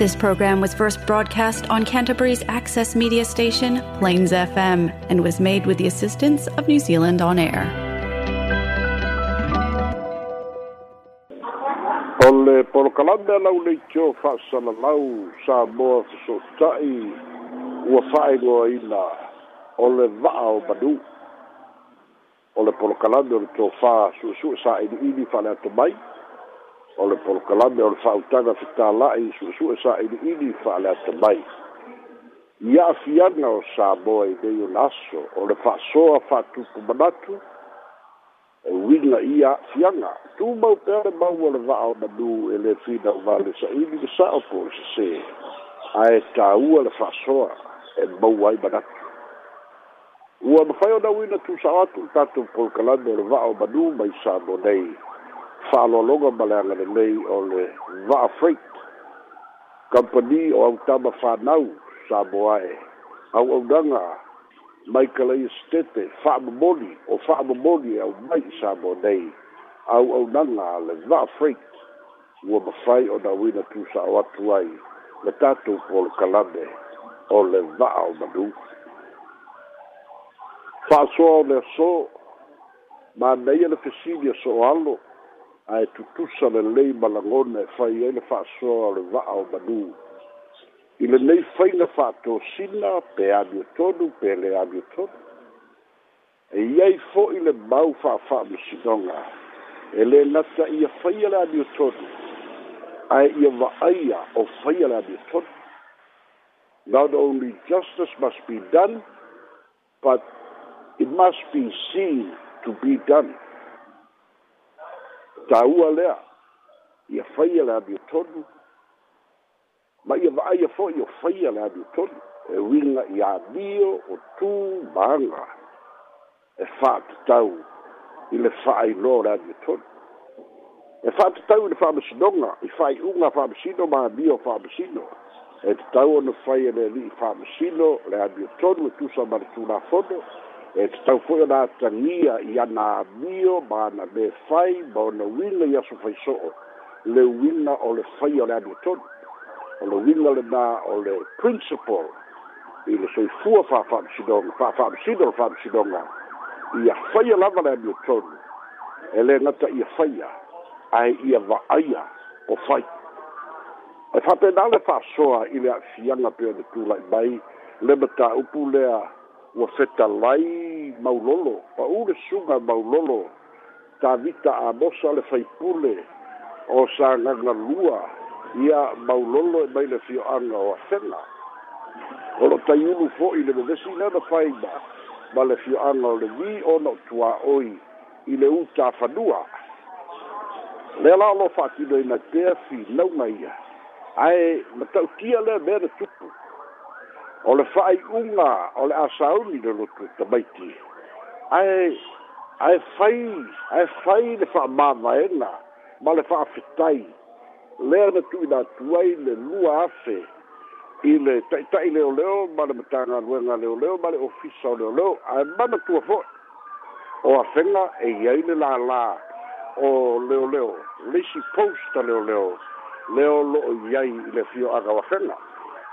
This program was first broadcast on Canterbury's access media station, Plains FM, and was made with the assistance of New Zealand On Air. O le polokalame alau nei tio fa'asalalau Samoa fesoota'i ua fa'ailoaina o le va'a o manu o le polokalame o le tofā su'esu'e sa'ili'ili fa'aleato mai o le polokalame o le fa'autaga fetāla'i suʻesuʻe sa'iliʻili fa ale ata mai ia afiaga o sa moa i lei o le aso o le fa'asoa fa'atupu manatu e uiga ia a'afiaga tumau pea le mau o le va'a e o nanū e lē fina uvale sa'ili le sa'o po o le sesē ae tāua le fa'asoa e mau ai manatu ua mafai o nauina tusao atu tatou polokalame o le va'a o manū mai sa mo nei faaloaloga ma le agale nei o le va'a freit kampani o autama fanau sa moae auaunaga maikalaia stete fa'amomoni o fa'amomoni au mai sa mo nei auaunaga a le va'a freit ua mafai o na uina tusa'o atu ai le tatou polokalame o le va'a o manu fa'asoa o le aso manaia le fesili aso'o alo ae tutusa lelei e fai ai le fa'asoa o le va'a o i lenei faiga fa'atosina pe pe le e iai fo'i le mau fa'afa'amasinoga e lē nata ia faia le ae ia va'aia o faia le not only justice must be done but it must be seen to be done tāua lea ia faia le aviotonu ma ia va'aia fo'i o faia le aviotonu e uiga i avio o tū maaga e fa'atatau i le fa'ailo le aviotonu e fa'atatau i le fa'amasinoga i fa'ai'uga fa'amasino ma avio fa'amasino e tatau ona faia e le ali'i fa'amasino le aviotonu e tusa ma le tulafono e tau foi na tangia i ana mio ba na be fai ba na wina ia so fai so le wina o le fai o le adu tod o le wina le na o le principal i le soi fua fa fa msidong fa fa msidong fa msidonga i a fai a lava le adu tod e le ngata i a fai a ai i a va aia o fai e fa pe na le fa soa i le a fianga pe o le tula i bai le bata upu le a ua fetalai maulolo paule suga maulolo tavita amosa le faipule o sagaga lua ia maulolo e mai le fioaga o afela o lo taiulu fo'i le vevesi le na faiga ma le fioaga o le vi ona o tuā'oi i le utafanua lea la lo fa'atinoina pea finauga ia ae matautia lea mea na tupu o le fa'ai uma o le asauli le lotu tamaiti ae ae fai ae fai le fa'amāvaena ma le fa'afetai lea na tuina atu ai le lua afe i le ta'ita'i leoleo ma le matagaluega leoleo ma le ofisa o leoleo ae manatua fo'i o afega e iai le lālā o leoleo lasi posta leoleo leo lo'o iai i le fio agauafega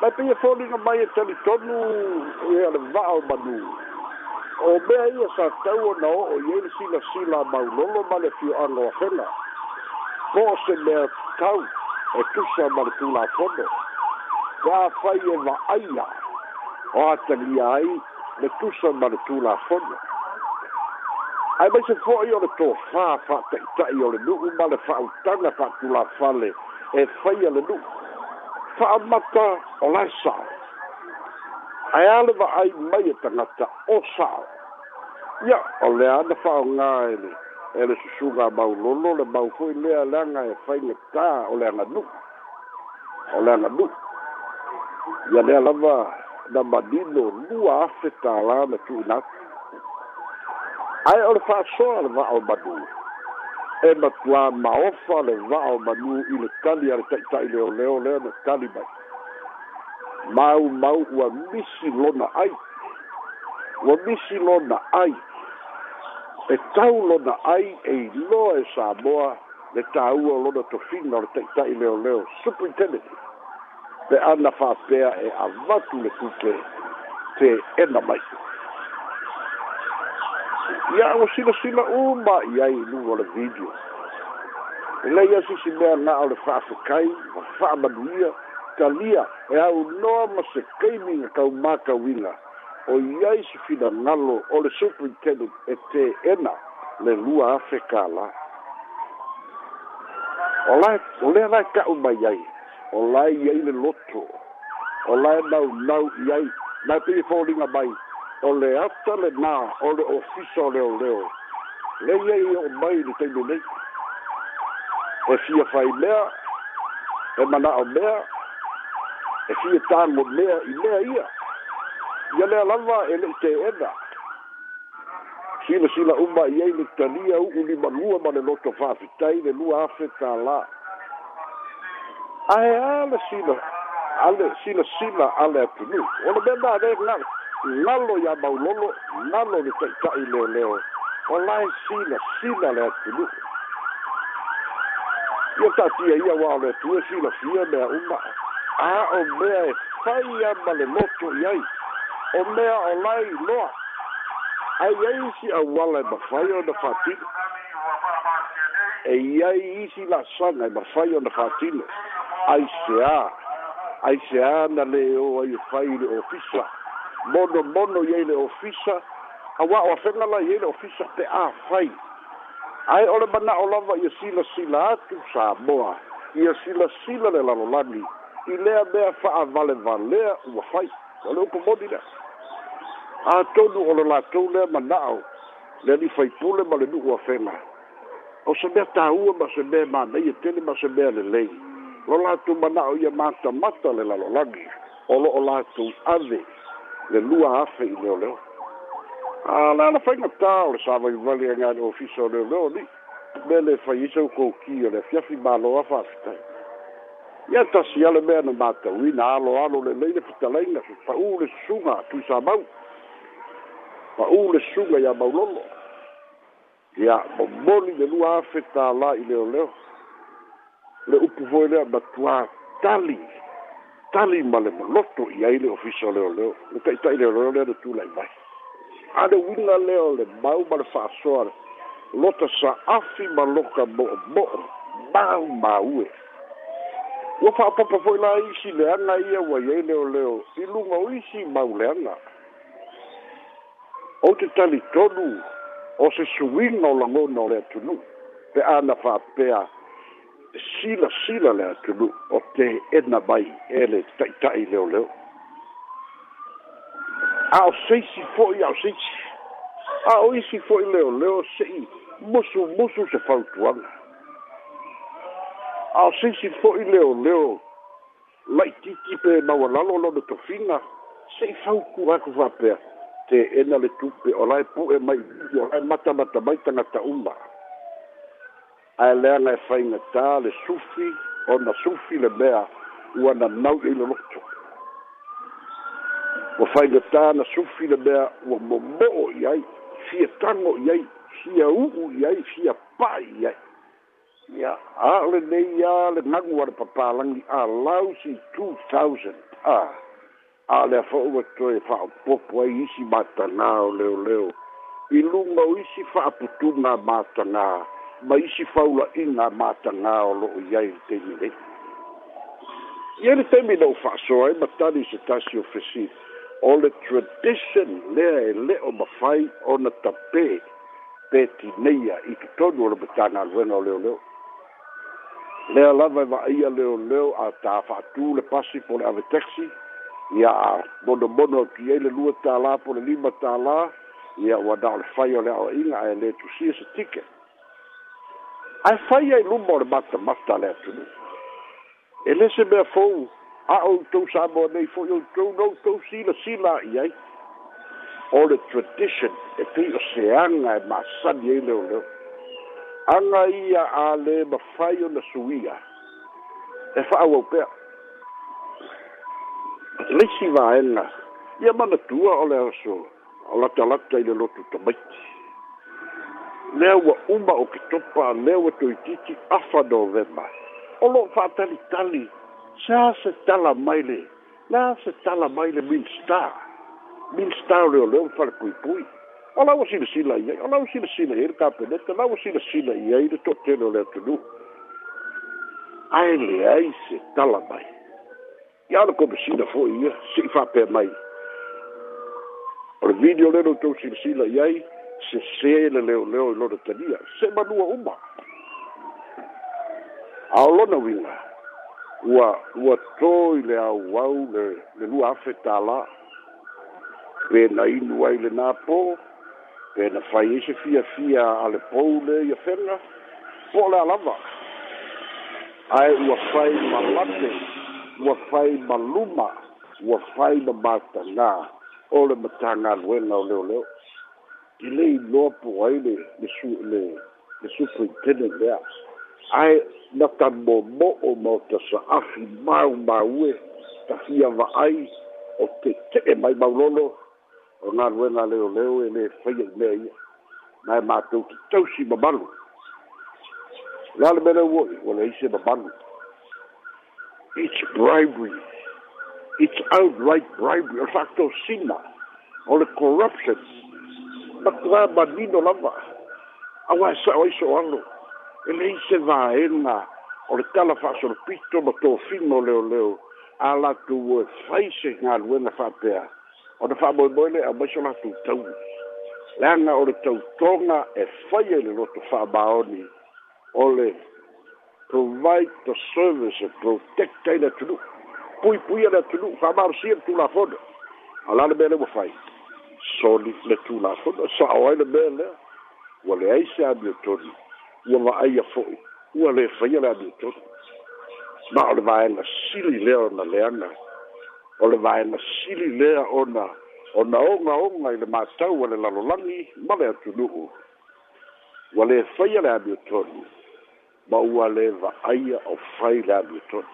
mai pia foliga mai e talitonu e aleva'a o manū o mea ia sa tau ona o'o i ai la silasila maulolo ma le fio'ago afela po o se mea kau e tusa ma le tulafono kāfai e va'aia o atalia ai le tusa ma ai tulafono se maise fo'i o le tofā fa'ataʻita'i o le nu'u ma le fa'autaga fa'atulafale e faia le nu'u whaamata o lai sao. Ai alewa ai mai e tangata o sao. Ia, o lea ana whaonga ele, ele susunga mau lolo, le mau koe lea langa e whainga o le anga O le anga nuku. Ia lea lava na manino lua afe tā lana tūnatu. Ai o le whaasoa le va o manino. e matuā ma ofa le va'o manū i le tali a le ta'ita'i leoleo lea na tali mai mau ua misi lona ai ua misi lona ai e tau lona ai e iloa e samoa le tāua lona tofiga o le ta'ita'i leoleo superintendent pe ana fa'apea e avatu le kuke te ena mai ia ua silosilo uma i ai lua e o le video e lai a sisi mea na o le fa'afekai ma fa'amanuia talia e aunoa ma se kaimiga kaumākauiga o i ai se finagalo o le superintendent e teena le lua afekālā o lae o lea lae ka'u mai ai o lae i ai le loto o lae naunau i ai mae peifoliga mai o le ata le nā o le ofisa o leo leo lei ai o mai le teimu nei e fia fai mea e mana o mea e fia tango mea i mea ia ia lea lava e le te ena sila sila uma i ai le talia u uli malua ma le loto fafitai le lua afe tā la ae ale sila ale sila sila ale atunu ono mea nā rei ngalo ya maulolo ngalo ni kaita ile leo walai sina sina le tulu yo ta tia ia wa le tu e sina sina me uma a o me e fai ya male moto yai o me a o lai loa ai ai si a wala ma fai o na fati e iai isi la sanga e ma fai o na fati ai se a ai se a na leo ai fai le ofisa mono mono i le ofisa aua o afega la i le ofisa pe afai ae o le manao lava ia silasila atu sa moa ia silasila le lalolagi i lea mea fa'avalevalea ua fai o le ukumoni lea atonu o le latou lea manao le alifaipule ma le nu'u afega o se mea tāua ma se mea manai e tele ma se mea lelei lo latou manao ia matamata le lalolagi o lo'o latou ave le lua afe i Leo leoleo a la la faiga tā o le sa vaivali agai le ofisa o leoleo li'i me le faiisa ukouki o le afiafi maloa fa'afitai ia tasi ale mea na matauina aloalo lelei le fetalaiga fa'ū le susuga tuisa mau fa'ū le susuga iā maulolo ia momoli le lua afe tālā i leoleo le upu foi lea matuā tali tali ma le maloto i ai le ofisa o leoleo le taʻitaʻi leoleo lea le tulai mai a le uiga lea o le mau ma le fa'asoa lota sa'afi ma loka mo'omo'o mau maue ua fa'apapa fo'i la isileaga ia uai ai leoleo i luga o isi mauleaga ou te talitonu o se suiga o lagona o le atunuu pe ana fa'apea sila sila le atulu o te edna mai e le taʻitaʻi leoleo a o seisi fo'i a o seisi a o isi fo'i leoleo se'i musumusu se fautuaga a o seisi fo'i leoleo laʻitiiti pe maualalo lona tofiga se'i faukuaku faapea te ena le tupe o lae pu'e mai i o lae matamata mai tagata uma ae leaga e faigatā le sufi ona sufi le mea ua na nau ai loloto ua faigatā na sufi le mea ua momo'o i ai fia tago i ai fia u'u i ai fia pa'i i ai ia a'olenei ā le gagu a le papalagi a lausi two thousand a a lea fo'u atoe fa'aopopo ai isi matagā o leoleo i luga o isi fa'aputuga matagā ma isi faula inga matanga o lo o yai te mire. Ia ni te mire o whasoa e matari se tasi o fesi o le tradition lea e le o mawhai o na tape pe ti neia i tu tonu o le matanga ruenga o leo leo. Lea lava e wa ia leo leo a ta whaatū le pasi po le ave taxi ia a mono mono ki e le lua tā la po le lima tā la ia wa dao le whai o le awa inga e le tu sia se ticket ai fai ai luma o le mata mata le atu nu e lese mea fou a outou sa mo nei foi outou noutou sila sila i ai o le tradition e pei o se anga e masani ai e leo leo anga ia a le mafai o na suia e fa au au pea leisi vaenga ia mana tua o le aso o lata lata i le lotu tamaiti lea ua uma o ke topa lea ua toitiki afa novema o loo fa'atalitali sa se tala mai le la se tala mai le minstar minstar o leoleo ma falekuipui o laua silasila i ai o laua silasila i ai le kapeneta laua silasila i ai le to'atele o le atunuu ae leai se tala mai ia ole komesina fo'i ia si'i fa'apea mai o le video le loutou silasila i ai se se le leo leo lo de tenia se manua uma a lo na wina ua ua toi le au wau le le lua afe ta la pe na inu ai le na po pe na fai e se fia fia ale pou le ia e fenga po le alava ai ua fai malate ua fai maluma ua fai na matanga o le matanga luena o leo leo ke le ilopo ai le le su le le superintendent le ai na ka momo'o mau tasa'afi maumau e tafia va'ai o te te'e mai maulolo o galuega leoleo e lē i mea ia na e matou tatausi mamalu la le mele uo'i ua le ise mamalu it's bribery it's outright bribery o sa atosina o le corruption matua manino lava aua e sa o aiso o alo e lei se vaena o le tala fa'asolopito ma tofino o leoleo a latou ua fai se galuega fa'apea o na fa'amoemoe le aumaiso latou tau leaga o le tautoga e fai ai e le loto fa'amaoni o le provide the service and protect ai le atunu'u puipuia le atunu'u fa'amalosia le tulafona o la le mea le ua fai soli fletu lafona sa'o ai le mea lea ua leai se amiotoni ua va'aia fo'i ua lē faia le amiotoni ma o le vaega sili lea ona leana o le vaega sili lea ona ona ogaoga i le matau a le lalolagi ma le atunu'u ua lē faia le amiotoni ma ua lē va'aia o fai le amiotoni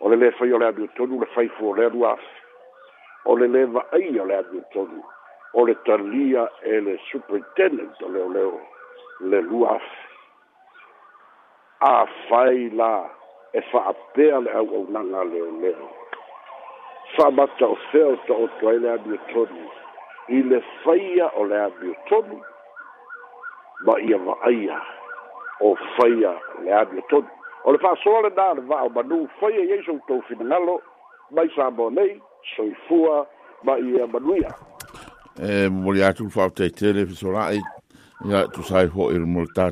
o le lē faia o le amiotoni u le fai fuolea lua afe o le leva ai o le atu tonu o le talia e le superintendent o leo leo le luaf a fai la e fa apea le au au nanga leo leo fa mata o feo ta o toa ele abio tonu i le faia o le abio tonu ma ia va aia o faia le abio tonu o le fa soa le nā le va o manu faia i eiso utou finangalo mai sa mo nei soifua ma ia manuia. E, eh, mori atu whao teitele, fisorai, ia tu sai ho i multatu.